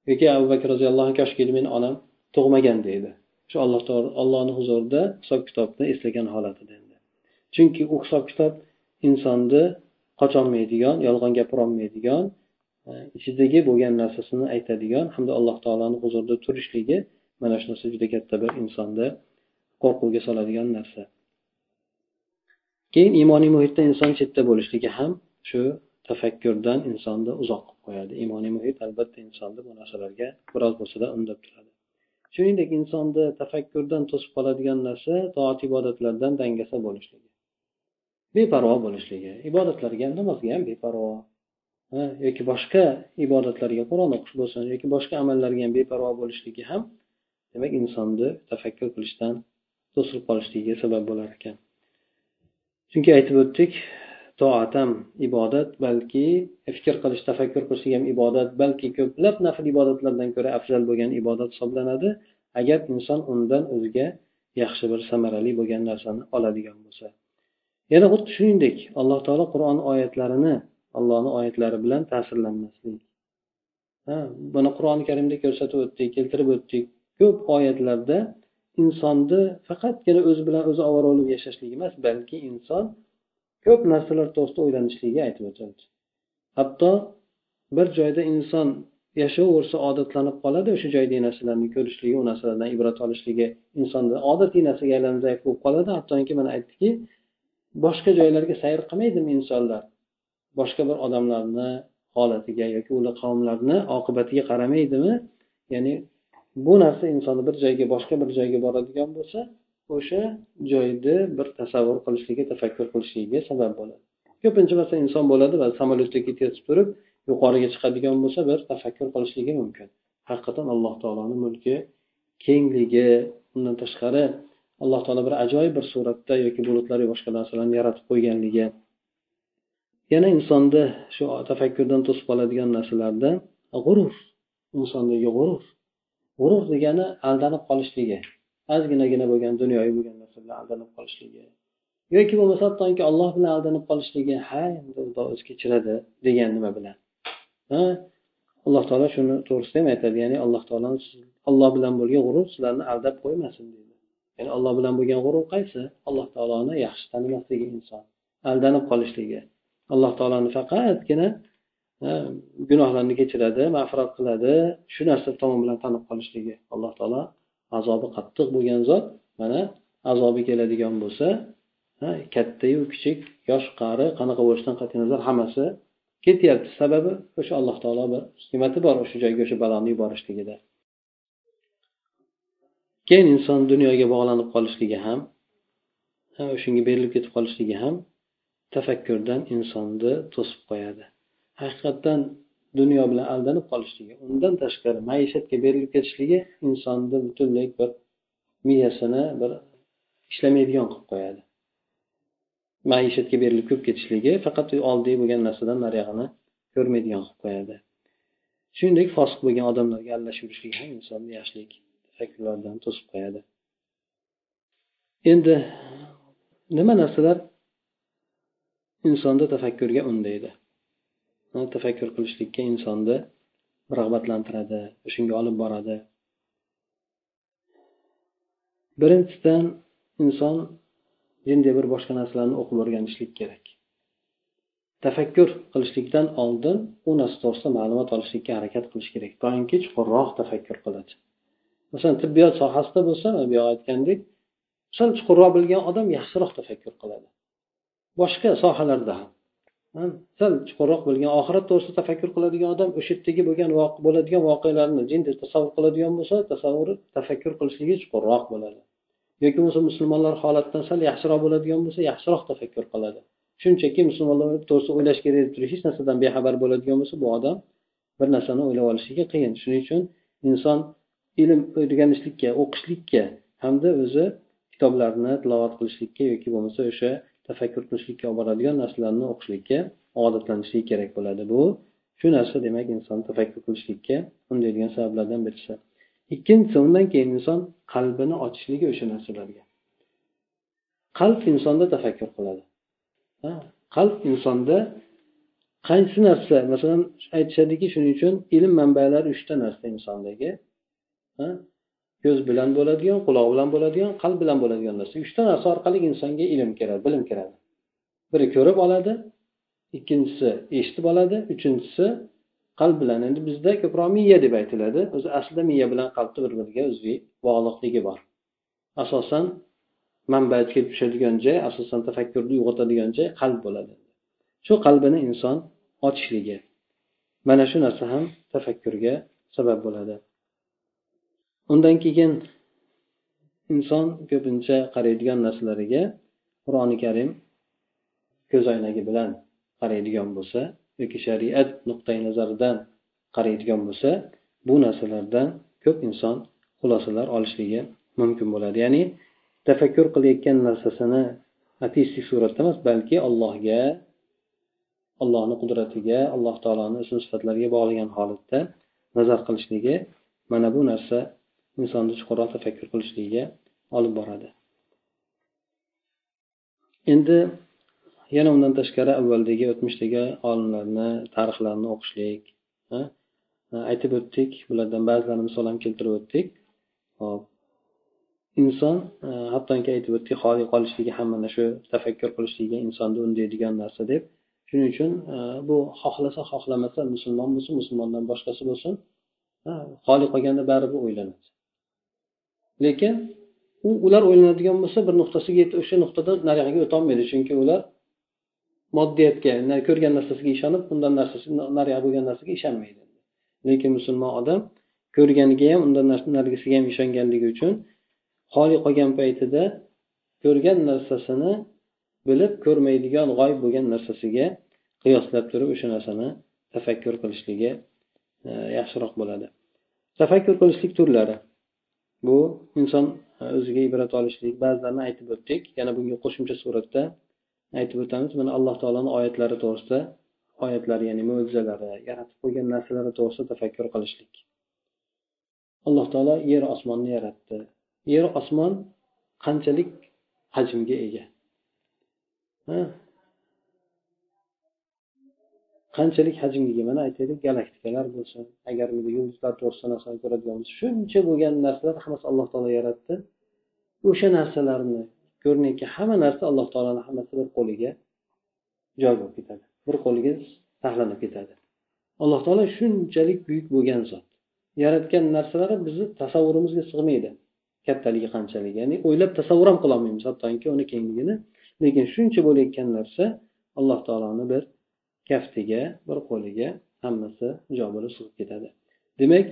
yoki abu bakr roziyallohu anhu koshki meni onam tug'magan deydi shu alloh taolo allohni huzurida hisob kitobni eslagan holatida. Chunki u hisob kitob insonni qocholmaydigan yolg'on gapirolmaydigan e, ichidagi bo'lgan narsasini aytadigan hamda alloh taoloni huzurida turishligi mana shu narsa juda katta bir insonni qo'rquvga soladigan narsa. Keyin iymoniy muhitda inson chetda bo'lishligi ham shu tafakkurdan insonni uzoq qilib qo'yadi. Iymoniy muhit albatta insonni bu narsalarga biroz bo'lsada undab turadi. Shuningdek insonni tafakkurdan to'sib qoladigan narsa toat ibodatlardan dangasa bo'lishligi. Beparvo bo'lishligi ibodatlarga ham namozga ham beparvo. Yoki boshqa ibodatlarga qur'on o'qish bo'lsin yoki boshqa amallarga ham beparvo bo'lishligi ham demak insonni tafakkur qilishdan to'silib qolishligiga sabab bo'lar ekan. Chunki aytib o'tdik toat ham ibodat balki fikr qilish tafakkur qilishlik ham ibodat balki ko'plab nafl ibodatlardan ko'ra afzal bo'lgan ibodat hisoblanadi. Agar inson undan o'ziga yaxshi bir samarali bo'lgan narsani oladigan bo'lsa. Yana xuddi shuningdek alloh taolo qur'on oyatlarini allohni oyatlari bilan ta'sirlanmaslik. Buni qur'oni karimda ko'rsatib o'tdik keltirib o'tdik. Ko'p oyatlarda insonni faqatgina o'zi bilan o'zi ovora bo'lib yashashligi emas balki inson ko'p narsalar to'g'risida o'ylanishligi aytib o'tildi hatto bir joyda inson yashayversa odatlanib qoladi o'sha joydagi narsalarni ko'rishligi u narsalardan ibrat olishligi insonni odatiy narsaga aylanib zaif bo'lib qoladi. Hattoki mana aytdiki boshqa joylarga sayr qilmaydimi insonlar? Boshqa bir odamlarni holatiga yoki ular qavmlarni oqibatiga qaramaydimi? Ya'ni bu narsa insonni bir joyga boshqa bir joyga boradigan bo'lsa o'sha joyni bir tasavvur qilishligi tafakkur qilishligiga sabab bo'ladi. Ko'pincha masalan inson bo'ladi va samolyotda ketayotib turib yuqoriga chiqadigan bo'lsa bir tafakkur qilishligi mumkin. Haqiqatdan alloh taoloni mulki kengligi undan tashqari alloh taolo bir ajoyib bir suratda yoki bulutlar boshqa narsalarni yaratib qo'yganligi. Yana insonni shu tafakkurdan to'sib qoladigan narsalardan g'urur insondagi g'urur. G'urur degani aldanib qolishligi ozginagina bo'lgan dunyoviy bo'lgan narsa bilan aldanib qolishligi. Yoki bo'lmasa hattoki olloh bilan aldanib qolishligi ha endi xudo o'zi kechiradi degan nima bilan. Ha? Alloh taolo shuni to'g'risida ham aytadi ya'ni alloh taolo alloh bilan bo'lgan g'urur sizlarni aldab qo'ymasin deydi ya'ni alloh bilan bo'lgan g'urur qaysi? Alloh taoloni yaxshi tanimasligi inson aldanib qolishligi. Alloh taoloni faqatgina e, gunohlarni kechiradi mag'firat qiladi shu narsa tomon bilan tanib qolishligi. Alloh taolo azobi qattiq bo'lgan zot mana azobi keladigan bo'lsa kattayu kichik yosh qari qanaqa bo'lishidan qat'iy nazar hammasi ketyapti. Sababi o'sha alloh taolo bir hikmati bor o'sha joyga o'sha baloni yuborishligida. Keyin inson dunyoga bog'lanib qolishligi ham o'shanga berilib ketib qolishligi ham tafakkurdan insonni to'sib qo'yadi. Haqiqatdan dunyo bilan aldanib qolishligi undan tashqari maishatga berilib ketishligi insonni butunlay bir miyasini bir ishlamaydigan qilib qo'yadi. Maishatga berilib ko'p ketishligi faqat oldida bo'lgan narsadan nariyog'ini ko'rmaydigan qilib qo'yadi. Shuningdek fosiq bo'lgan odamlarga aralashib yurishlik ham insonni yaxshilik tafakkurlaridan to'sib qo'yadi endi nima narsalar insonni tafakkurga undaydi? Tafakkur qilishlikka insonni rag'batlantiradi shunga olib boradi? Birinchidan inson jinday bir boshqa narsalarni o'qib o'rganishlik kerak. Tafakkur qilishlikdan oldin u narsa to'g'risida ma'lumot olishlikka harakat qilish kerak. Doimki chuqurroq tafakkur qiladi. Masalan tibbiyot sohasida bo'lsa bu aytgandek sal chuqurroq bilgan odam yaxshiroq tafakkur qiladi. Boshqa sohalarda ham. Sal chuqurroq bilgan oxirat to'g'risida tafakkur qiladigan odam o'sha yerdagi bo'lgan bo'ladigan voqealarni jinday tasavvur qiladigan bo'lsa tasavvuri tafakkur qilishligi chuqurroq bo'ladi. Yoki bo'lmasa musulmonlar holatidan sal yaxshiroq bo'ladigan bo'lsa yaxshiroq tafakkur qiladi. Shunchaki musulmonlar to'g'risida o'ylash kerak deb turib hech narsadan bexabar bo'ladigan bo'lsa bu odam bir narsani o'ylab olishligi qiyin. Shuning uchun inson ilm o'rganishlikka o'qishlikka hamda o'zi kitoblarni tilovat qilishlikka yoki bo'lmasa o'sha tafakkur qilishlikka olib boradigan narsalarni o'qishlikka odatlanishligi kerak bo'ladi. Bu shu narsa demak inson tafakkur qilishlikka undaydigan sabablardan birisi. Ikkinchisi undan keyin inson qalbini ochishligi o'sha narsalarga. Qalb insonda tafakkur qiladi. Qalb insonda qaysi narsa masalan aytishadiki shuning uchun ilm manbalari uchta narsa insondagi. Ko'z bilan bo'ladigan quloq bilan bo'ladigan qalb bilan bo'ladigan narsa. Uchta narsa orqali insonga ilm kiradi bilim kiradi biri ko'rib oladi ikkinchisi eshitib oladi uchinchisi qalb bilan. Endi bizda ko'proq miya deb aytiladi. O'zi aslida miya bilan qalbni bir biriga o'ziga bog'liqligi bor. Asosan manba kelib tushadigan joy asosan tafakkurni uyg'otadigan joy qalb bo'ladi. Shu qalbini inson ochishligi mana shu narsa ham tafakkurga sabab bo'ladi. Undan keyin inson ko'pincha qaraydigan narsalariga qur'oni karim ko'zoynagi bilan qaraydigan bo'lsa yoki shariat nuqtai nazaridan qaraydigan bo'lsa bu narsalardan ko'p inson xulosalar olishligi mumkin bo'ladi. Ya'ni tafakkur qilayotgan narsasini ateistik suratda emas balki allohga allohni qudratiga alloh taoloni ism sifatlariga bog'lagan holatda nazar qilishligi mana bu narsa insonni chuqurroq tafakkur qilishligiga olib boradi. Endi yana undan tashqari avvaldagi o'tmishdagi olimlarni tarixlarini o'qishlik aytib o'tdik bulardan ba'zilarini misol ham keltirib o'tdik. Hop inson hattoki aytib o'tdik xoli qolishligi ham mana shu tafakkur qilishligiga insonni undaydigan narsa deb. Shuning uchun bu xohlasa xohlamasa musulmon bo'lsin musulmondan boshqasi bo'lsin. Xoli qolganda baribir o'ylanadi. Lekin u ular o'ylanadigan bo'lsa bir nuqtasiga yetib o'sha nuqtadan nariyog'iga o'tolmaydi. Chunki ular moddiyatga ko'rgan narsasiga ishonib undan narsasi nariyog'i bo'lgan narsaga ishonmaydi. Lekin musulmon odam ko'rganiga ham undan narigisiga ham ishonganligi uchun xoli qolgan paytida ko'rgan narsasini bilib ko'rmaydigan g'oyib bo'lgan narsasiga qiyoslab turib o'sha narsani tafakkur qilishligi e, yaxshiroq bo'ladi. Tafakkur qilishlik turlari. Bu inson e, o'ziga ibrat olishlik ba'zilarini aytib o'tdik. Yana bunga qo'shimcha suratda aytib o'tamiz. Mana alloh taoloni oyatlari to'g'risida oyatlari ya'ni mo'jizalari yaratib qo'ygan narsalari to'g'risida tafakkur qilishlik. Alloh taolo yer osmonni yaratdi. Yer osmon qanchalik hajmga ega? Qanchalik hajmga mana aytaylik galaktikalar bo'lsin. Agar yulduzlar to'g'risida narsani ko'radigan bo'lsa shuncha bo'lgan narsalar hammasi alloh taolo yaratdi. O'sha narsalarni ko'rinayotgan hamma narsa alloh taoloni hammasi bir qo'liga joy bo'lib ketadi. Bir qo'liga saqlanib ketadi. Alloh taolo shunchalik buyuk bo'lgan zot. Yaratgan narsalari bizni tasavvurimizga sig'maydi. Kattaligi qanchalik? Ya'ni o'ylab tasavvur ham qilolmaymiz hattoki uni kengligini. Lekin shuncha bo'layotgan narsa alloh taoloni bir kaftiga bir qo'liga hammasi jo bo'lib sig'ib ketadi. Demak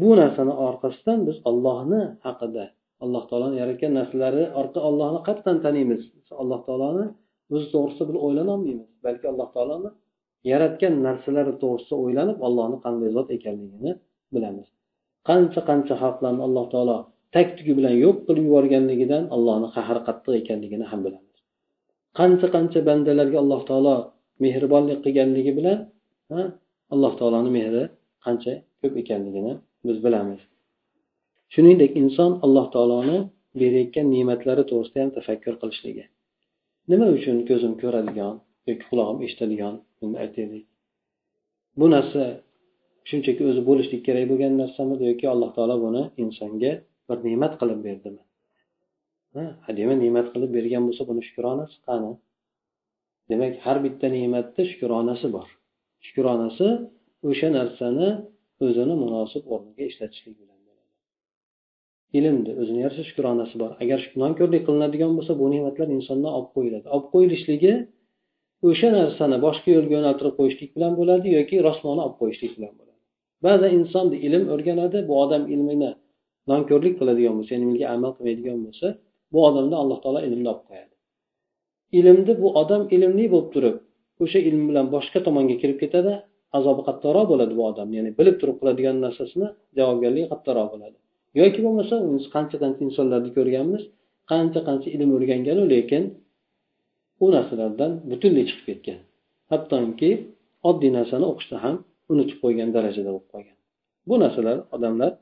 bu narsani orqasidan biz ollohni haqida alloh taoloni yaratgan narsalari orqali ollohni qatdan taniymiz. Alloh taoloni o'zi to'g'risida bir o'ylanolmaymiz balki alloh taoloni yaratgan narsalari to'g'risida o'ylanib allohni qanday zot ekanligini bilamiz. Qancha qancha xalqlarni alloh taolo tag tugi bilan yo'q qilib yuborganligidan allohni qahri qattiq ekanligini ham bilamiz. Qancha qancha bandalarga alloh taolo mehribonlik qilganligi bilan alloh taoloni mehri qancha ko'p ekanligini biz bilamiz. Shuningdek inson alloh taoloni berayotgan ne'matlari to'g'risida ham tafakkur qilishligi. Nima uchun ko'zim ko'radigan yoki qulog'im eshitadigan buni aytaylik. Bu narsa shunchaki o'zi bo'lishlik kerak bo'lgan narsamidi yoki alloh taolo buni insonga bir ne'mat qilib berdimi? Hadema ne'mat qilib bergan bo'lsa buni shukronasi qani? Demak har bitta ne'matda shukronasi bor. Shukronasi o'sha narsani o'zini munosib o'rniga ishlatishlik bilan bo'ladi. Ilmni o'zini yarasha shukronasi bor. Agar nonko'rlik qilinadigan bo'lsa bu ne'matlar insondan olib qo'yiladi. Olib qo'yilishligi o'sha narsani boshqa yo'lga yo'naltirib qo'yishlik bilan bo'ladi yoki rosmoni olib qo'yishlik bilan bo'ladi. Ba'zan inson ilm o'rganadi bu odam ilmini nonko'rlik qiladigan bo'lsa ya'ni ilmga amal qilmaydigan bo'lsa bu odamni alloh taolo ilmni olib qo'yadi. Ilmni bu odam ilmli bo'lib turib o'sha ilm bilan boshqa tomonga kirib ketadi azobi qattiqroq bo'ladi bu odam. Ya'ni bilib turib qiladigan narsasini javobgarligi qattiqroq bo'ladi. Yoki bo'lmasa qancha qancha insonlarni ko'rganmiz qancha qancha ilm o'rganganu lekin u narsalardan butunlay chiqib ketgan. Hattoki oddiy narsani o'qishni ham unutib qo'ygan darajada bo'lib qolgan. Bu narsalar odamlar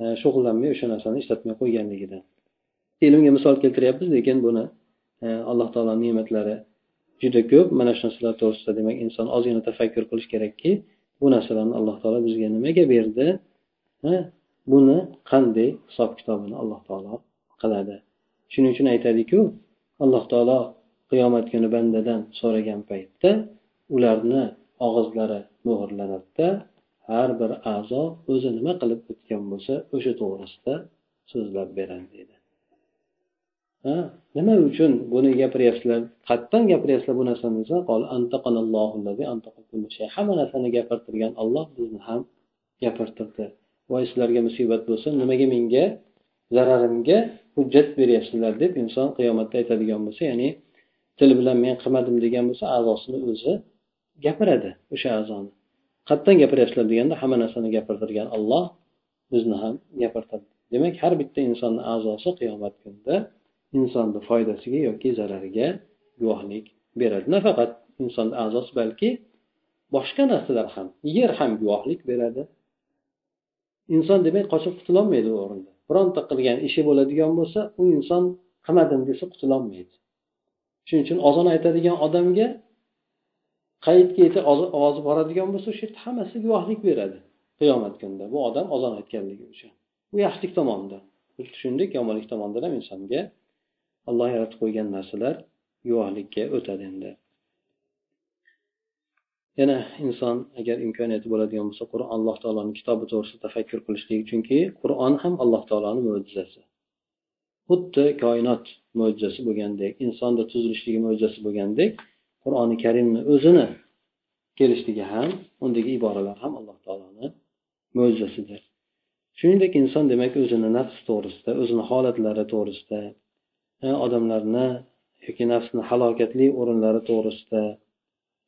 e, shug'ullanmay o'sha narsani ishlatmay qo'yganligidan. Ilmga misol keltiryapmiz lekin buni alloh taolo ne'matlari juda ko'p. Mana shu narsalar to'g'risida demak inson ozgina tafakkur qilish kerakki bu narsalarni alloh taolo bizga nimaga berdi? Buni qanday hisob kitobini alloh taolo qiladi? Shuning uchun aytadiku alloh taolo qiyomat kuni bandadan so'ragan paytda ularni og'izlari muhrlanadida har bir a'zo o'zi nima qilib o'tgan bo'lsa o'sha to'g'risida so'zlab beradi deydi. Nima uchun buni gapiryapsizlar? Qayerdan gapiryapsizlar bu narsani desa hamma narsani gapirtirgan olloh bizni ham gapirtirdi. Voy sizlarga musibat bo'lsin nimaga menga zararimga hujjat beryapsizlar deb inson qiyomatda aytadigan bo'lsa ya'ni til bilan men qilmadim degan bo'lsa a'zosini o'zi gapiradi o'sha a'zoni. Qayerdan gapiryapsizlar deganda hamma narsani gapirtirgan olloh bizni ham gapirtirdi. Demak har bitta insonni a'zosi qiyomat kunida insonni foydasiga yoki zarariga guvohlik beradi. Nafaqat insonni a'zosi balki boshqa narsalar ham yer ham guvohlik beradi. Inson demak qochib qutulolmaydi u o'rinda. Bironta qilgan ishi bo'ladigan bo'lsa u inson qilmadim desa qutulolmaydi. Shuning uchun ozon aytadigan odamga qayerga yetib ovozi boradigan bo'lsa o'sha yerda hammasi guvohlik beradi qiyomat kunida. Bu odam ozon aytganligi uchun. Bu yaxshilik tomonida. Shuningdek yomonlik tomonidan ham insonga alloh yaratib qo'ygan narsalar guvohlikka o'tadi endi. Yana inson agar imkoniyati bo'ladigan bo'lsa qur'on alloh taoloni kitobi to'g'risida tafakkur qilishlik chunki qur'on ham alloh taoloni mo'jizasi. Xuddi koinot mo'jizasi bo'lgandek insonni tuzilishligi mo'jizasi bo'lgandek qur'oni karimni o'zini kelishligi ham undagi iboralar ham alloh taoloni mo'jizasidir. Shuningdek inson demak o'zini nafs to'g'risida o'zini holatlari to'g'risida odamlarni yoki nafsni halokatli o'rinlari to'g'risida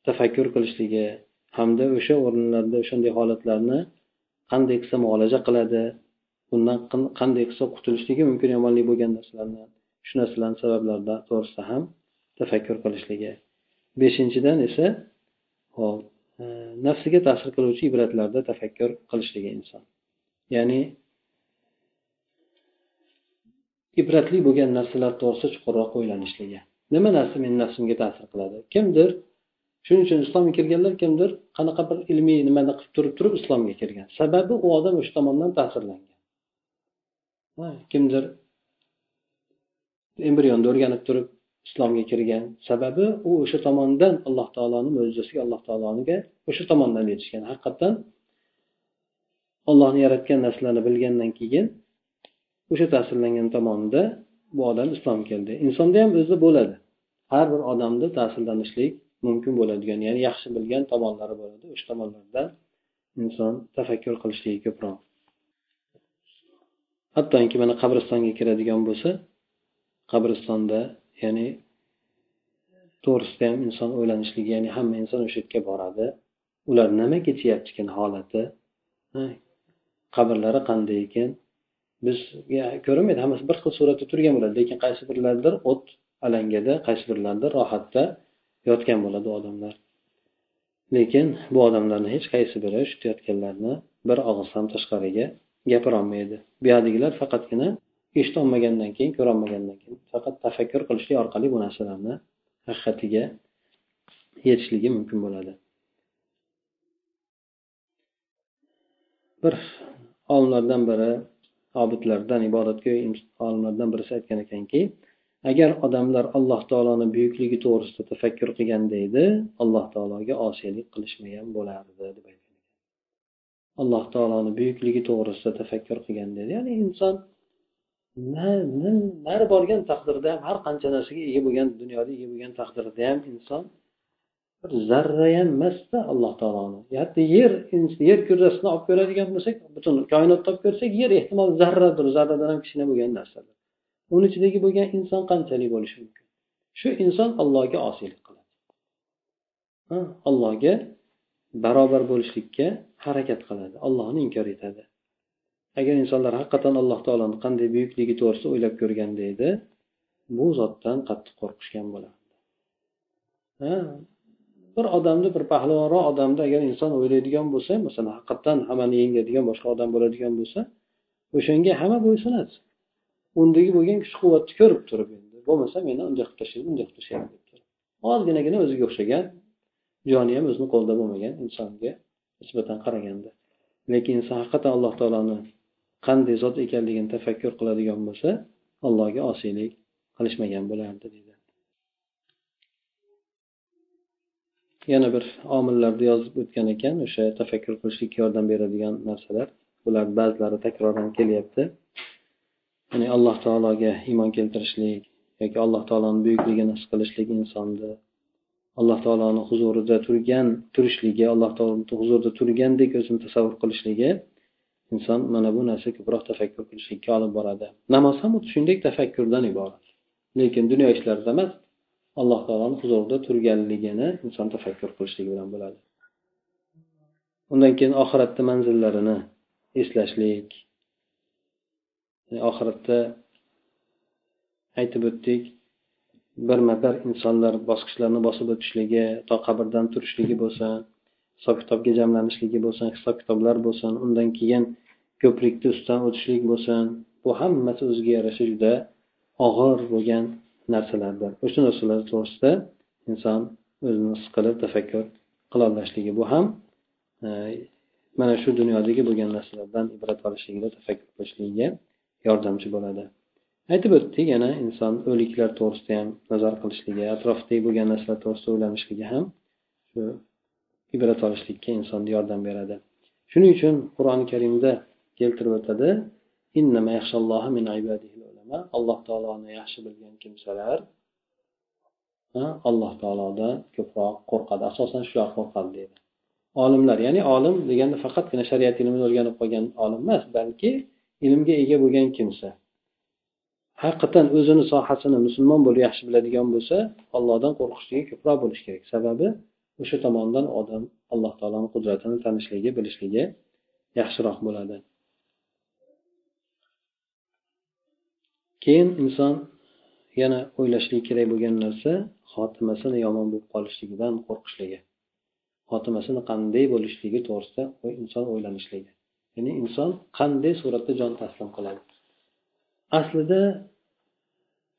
tafakkur qilishligi hamda o'sha o'rinlarda o'shanday holatlarni qanday qilsa muolaja qiladi bundan qanday qilsa qutulishligi mumkin yomonlik bo'lgan narsalardan shu narsalarni sabablaridan to'g'risida ham tafakkur qilishligi. Beshinchidan esa hop e, nafsiga ta'sir qiluvchi ibratlarda tafakkur qilishligi inson. Ya'ni ibratli bo'lgan narsalar to'g'risida chuqurroq o'ylanishligi. Nima narsa meni nafsimga ta'sir qiladi? Kimdir shuning uchun islomga kirganlar kimdir qanaqa bir ilmiy nimani qilib turib turib islomga kirgan sababi u odam o'sha tomondan ta'sirlangan. Kimdir embrionni o'rganib turib islomga kirgan sababi u o'sha tomondan alloh taoloni mo'jizasiga alloh taoloniga o'sha tomondan yetishgan. Haqiqatdan ollohni yaratgan narsalarni bilgandan keyin o'sha ta'sirlangan tomonida bu odam islom keldi. Insonda ham o'zida bo'ladi. Har bir odamda ta'sirlanishlik mumkin bo'ladigan ya'ni yaxshi bilgan tomonlari bo'ladi. O'sha tomonlardan inson tafakkur qilishligi ko'proq. Hattoki mana qabristonga kiradigan bo'lsa qabristonda ya'ni to'g'risida ham inson o'ylanishligi ya'ni hamma inson o'sha yerga boradi. Ular nima kechyapti holati? Qabrlari qanday ekan? Bizga ko'rinmaydi hammasi bir xil suratda turgan bo'ladi lekin qaysi birlaridir o't alangada qaysi birlaridir rohatda yotgan bo'ladi odamlar. Lekin bu odamlarni hech qaysi biri shutayotganlarni bir og'iz ham tashqariga gapirolmaydi. Buyerdagilar faqatgina eshitolmagandan keyin ko'rolmagandan keyin faqat tafakkur qilishlik orqali bu narsalarni haqiqatiga yetishligi mumkin bo'ladi. Bir olimlardan biri obidlardan ibodatgo'y olimlardan birisi aytgan ekanki agar odamlar alloh taoloni buyukligi to'g'risida tafakkur qilganda edi alloh taologa osiylik qilishmagan bo'lardi deb aytgan alloh taoloni buyukligi to'g'risida tafakkur qilganda edi ya'ni inson nari borgan taqdirda ham har qancha narsaga ega bo'lgan dunyoda ega bo'lgan taqdirda ham inson bir zarra ham emasda alloh taoloni. Hatto yer yer kurrasini olib ko'radigan bo'lsak butun koinotni olib ko'rsak yer ehtimol zarradir zarradan ham kichkina bo'lgan narsadir. Uni ichidagi bo'lgan inson qanchalik bo'lishi mumkin? Shu inson allohga osiylik qiladi. Allohga barobar bo'lishlikka harakat qiladi allohni inkor etadi. Agar insonlar haqiqatdan alloh taoloni qanday buyukligi to'g'risida o'ylab ko'rganda edi bu zotdan qattiq qo'rqishgan bo'lardi. Bir odamni bir pahlavonroq odamni agar inson o'ylaydigan bo'lsa masalan haqiqatdan hammani yengadigan boshqa odam bo'ladigan bo'lsa o'shanga hamma bo'ysunadi undagi bo'lgan kuch quvvatni ko'rib turib endi bo'lmasa meni unday qilib tashlaydi bunday qilib tashlaydi deb turib. Ozginagina o'ziga o'xshagan joni ham o'zini qo'lida bo'lmagan insonga nisbatan qaraganda. Lekin inson haqiqatdan alloh taoloni qanday zot ekanligini tafakkur qiladigan bo'lsa allohga osiylik qilishmagan bo'lardi deydi yana bir omillarni yozib o'tgan ekan o'sha tafakkur qilishlikka yordam beradigan narsalar. Bular ba'zilari takroran kelyapti. Ya'ni alloh taologa iymon keltirishlik yoki alloh taoloni buyukligini his qilishlik insonni alloh taoloni huzurida turgan turishligi alloh taoloni huzurida turgandek o'zini tasavvur qilishligi inson mana bu narsa ko'proq tafakkur qilishlikka olib boradi. Namoz ham xuddi shunday tafakkurdan iborat. Lekin dunyo ishlarida emas alloh taoloni huzurida turganligini inson tafakkur qilishligi bilan bo'ladi. Undan keyin oxiratni manzillarini eslashlik oxiratda aytib o'tdik birma bir insonlar bosqichlarni bosib o'tishligi to qabrdan turishligi bo'lsin hisob kitobga jamlanishligi bo'lsin hisob kitoblar bo'lsin undan keyin ko'prikni ustidan o'tishlik bo'lsin bu hammasi o'ziga yarasha juda og'ir bo'lgan narsalardir o'sha narsalar to'g'risida inson o'zini his qilib tafakkur qilolashligi bu ham e, mana shu dunyodagi bo'lgan narsalardan ibrat olishligida tafakkur qilishligiga yordamchi bo'ladi. Aytib o'tdik yana inson o'liklar to'g'risida ham nazar qilishligi atrofdagi bo'lgan narsalar to'g'risida o'ylanishligi ham shu ibrat olishlikka insonga yordam beradi. Shuning uchun qur'oni karimda keltirib o'tadi alloh taoloni yaxshi bilgan kimsalar alloh taolodan ko'proq qo'rqadi. Asosan shular qo'rqadi deydi. Olimlar ya'ni olim deganda faqatgina shariat ilmini o'rganib qolgan olim emas balki ilmga ega bo'lgan kimsa. Haqiqatdan o'zini sohasini musulmon bo'lib yaxshi biladigan bo'lsa ollohdan qo'rqishligi ko'proq bo'lishi kerak. Sababi o'sha tomondan odam alloh taoloni qudratini tanishligi bilishligi yaxshiroq bo'ladi. Keyin inson yana o'ylashligi kerak bo'lgan narsa xotimasini yomon bo'lib qolishligidan qo'rqishligi. Xotimasini qanday bo'lishligi to'g'risida inson o'ylanishligi ya'ni inson qanday suratda jon taslim qiladi? Aslida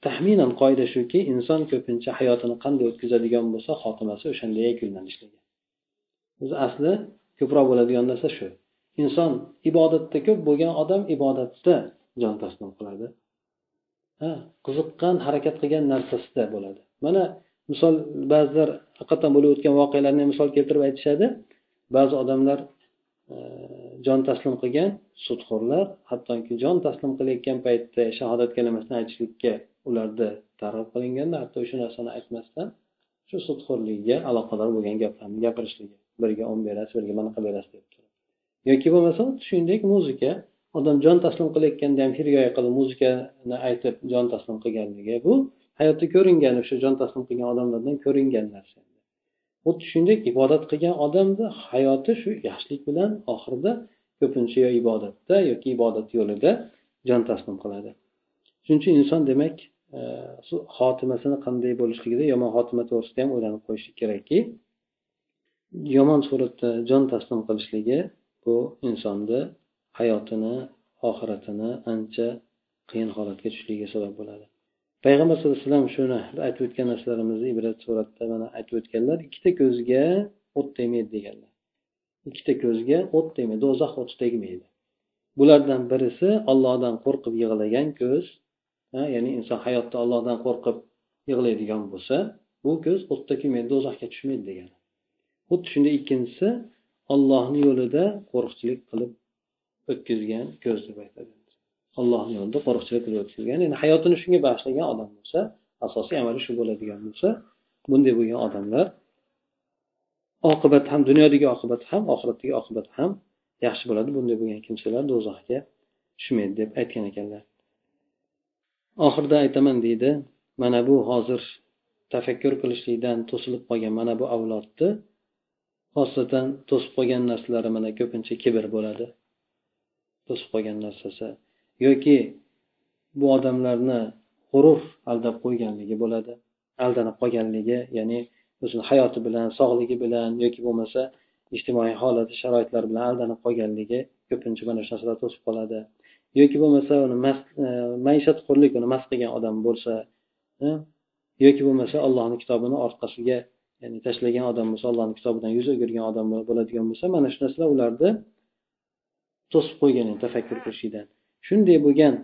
taxminan qoida shuki inson ko'pincha hayotini qanday o'tkazadigan bo'lsa xotimasi o'shanday yakunlanishligi. O'zi asli ko'proq bo'ladigan narsa shu. Inson ibodatda ko'p bo'lgan odam ibodatda jon taslim qiladi. Qiziqqan harakat qilgan narsasida bo'ladi. Mana misol ba'zilar haqiqatdan bo'lib o'tgan voqealarni misol keltirib aytishadi. Ba'zi odamlar e, jon taslim qilgan sudxo'rlar hattoki jon taslim qilayotgan paytda shahodat kalimasini aytishlikka ularda targ'ib qilinganda hatto o'sha narsani aytmasdan shu sudxo'rligiga aloqador bo'lgan gaplarni gapirishligi birga o'n berasiz mana qilib berasiz deb yoki bo'lmasa xuddi shuningdek muzika. Odam jon taslim qilayotganda ham hirgoya qilib muzikani aytib jon taslim qilganligi bu hayotda ko'ringan o'sha jon taslim qilgan odamlardan ko'ringan narsa. Xuddi shuningdek ibodat qilgan odamni hayoti shu yaxshilik bilan oxirida ko'pincha yo ibodatda yoki ibodat yo'lida jon taslim qiladi. Shuning uchun inson demak e, xotimasini qanday bo'lishligida yomon xotima to'g'risida ham o'ylanib qo'yishi kerakki yomon suratda jon taslim qilishligi bu insonni hayotini oxiratini ancha qiyin holatga tushishligiga sabab bo'ladi. Payg'ambar sallallohu alayhi vasallam shuni aytib o'tgan narsalarimizni ibrat suratda mana aytib o'tganlar ikkita ko'zga o't tegmaydi deganlar. Ikkita ko'zga o't tegmaydi do'zax o'ti tegmaydi. Bulardan birisi ollohdan qo'rqib yig'lagan ko'z ya'ni inson hayotda ollohdan qo'rqib yig'laydigan bo'lsa bu ko'z o'tda kuymaydi do'zaxga tushmaydi degani xuddi shunday ikkinchisi ollohni yo'lida qo'riqchilik qilib o'tkazgan ko'z deb aytadi allohni yo'lida qo'riqchilik qilib o'tkazgan ya'ni hayotini shunga bag'ishlagan odam bo'lsa asosiy amali shu bo'ladigan bo'lsa bunday bo'lgan odamlar oqibat ham dunyodagi oqibati ham oxiratdagi oqibati ham yaxshi bo'ladi bunday bo'lgan kimsalar do'zaxga tushmaydi deb aytgan ekanlar. Oxirida aytaman deydi mana bu hozir tafakkur qilishlikdan to'silib qolgan mana bu avlodni xosatan to'sib qolgan narsalari mana ko'pincha kibr bo'ladi. To'sib qolgan narsasi yoki bu odamlarni g'urur aldab qo'yganligi bo'ladi aldanib qolganligi ya'ni o'zini hayoti bilan sog'ligi bilan yoki bo'lmasa ijtimoiy holati sharoitlar bilan aldanib qolganligi ko'pincha mana shu narsalar to'sib qoladi. Yoki bo'lmasa uni mast e, maishatxo'rlik uni mast qilgan odam bo'lsa e, yoki bo'lmasa allohni kitobini orqasiga ya'ni tashlagan odam bo'lsa allohni kitobidan yuz o'girgan odam bo'ladigan bo'lsa mana shu narsalar ularni to'sib qo'ygan tafakkur qilishlikdan shunday bo'lgan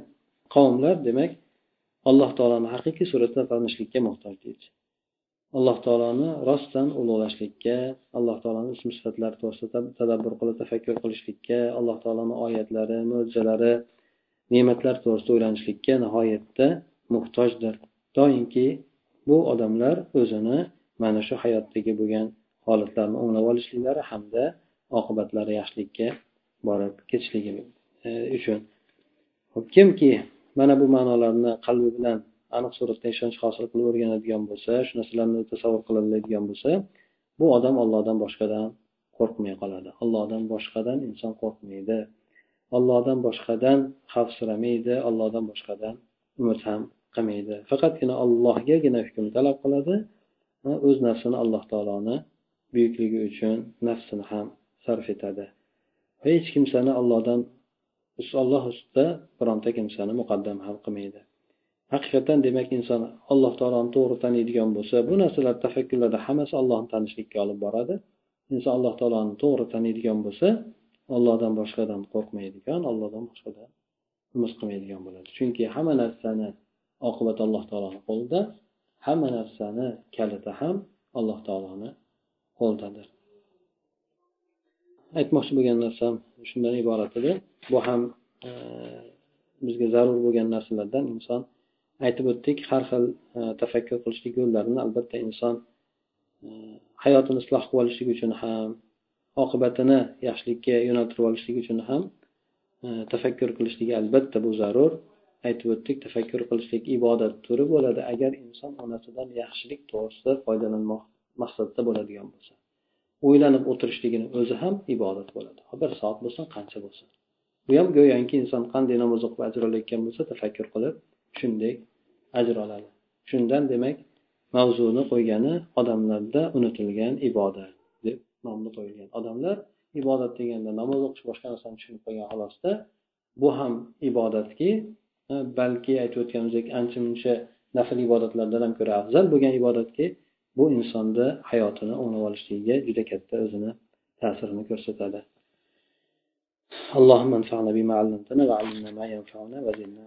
qavmlar demak alloh taoloni haqiqiy suratda tanishlikka muhtoj deydi. Alloh taoloni rostdan ulug'lashlikka alloh taoloni ism sifatlari to'g'risida tadabbur qilib tafakkur qilishlikka alloh taoloni oyatlari mo'jizalari ne'matlar to'g'risida o'ylanishlikka nihoyatda muhtojdir. Doimki bu odamlar o'zini mana shu hayotdagi bo'lgan holatlarni o'nglab olishliklari hamda oqibatlari yaxshilikka borib ketishligi e, uchun. Kimki mana bu ma'nolarni qalbi bilan aniq suratda ishonch hosil qilib o'rganadigan bo'lsa shu narsalarni tasavvur qila oladigan bo'lsa bu odam ollohdan boshqadan qo'rqmay qoladi. Ollohdan boshqadan inson qo'rqmaydi. Ollohdan boshqadan xavfsiramaydi. Ollohdan boshqadan umid ham qilmaydi. Faqatgina ollohgagina hukm talab qiladi o'z nafsini alloh taoloni buyukligi uchun nafsini ham sarf etadi. Hech kimsani allohdan alloh ustida bironta kimsani muqaddam ham qilmaydi. Haqiqatdan demak inson alloh taoloni to'g'ri taniydigan bo'lsa bu narsalar tafakkurlarda hammasi allohni tanishlikka olib boradi. Inson alloh taoloni to'g'ri taniydigan bo'lsa ollohdan boshqadan qo'rqmaydigan ollohdan boshqadan umid qilmaydigan bo'ladi. Chunki hamma narsani oqibati alloh taoloni qo'lida hamma narsani kaliti ham alloh taoloni qo'lidadir. Aytmoqchi bo'lgan narsam shundan iborat edi. Bu ham e, bizga zarur bo'lgan narsalardan inson aytib o'tdik. Har xil e, tafakkur qilishlik yo'llarini albatta inson e, hayotini isloh qilib olishlik uchun ham oqibatini yaxshilikka yo'naltirib olishlik uchun ham e, tafakkur qilishligi albatta bu zarur. Aytib o'tdik tafakkur qilishlik ibodat turi bo'ladi. Agar inson onasidan yaxshilik to'g'risida foydalanmoq maqsadda bo'ladigan bo'lsa. O'ylanib o'tirishligini o'zi ham ibodat bo'ladi bir soat bo'lsin qancha bo'lsin. Bu ham go'yoki inson qanday namoz o'qib ajr olayotgan bo'lsa tafakkur qilib shunday ajr oladi. Shundan demak mavzuni qo'ygani odamlarda unutilgan ibodat deb nomni qo'yilgan. Odamlar ibodat deganda namoz o'qish boshqa narsani tushunib qolgan xolosda bu ham ibodatki balki aytib o'tganimizdek ancha muncha nafl ibodatlardan ham ko'ra afzal bo'lgan ibodatki bu insonni hayotini o'nglab olishligiga juda katta o'zini ta'sirini ko'rsatadi اللهم انفعنا بما علمتنا وعلمنا ما ينفعنا وزدنا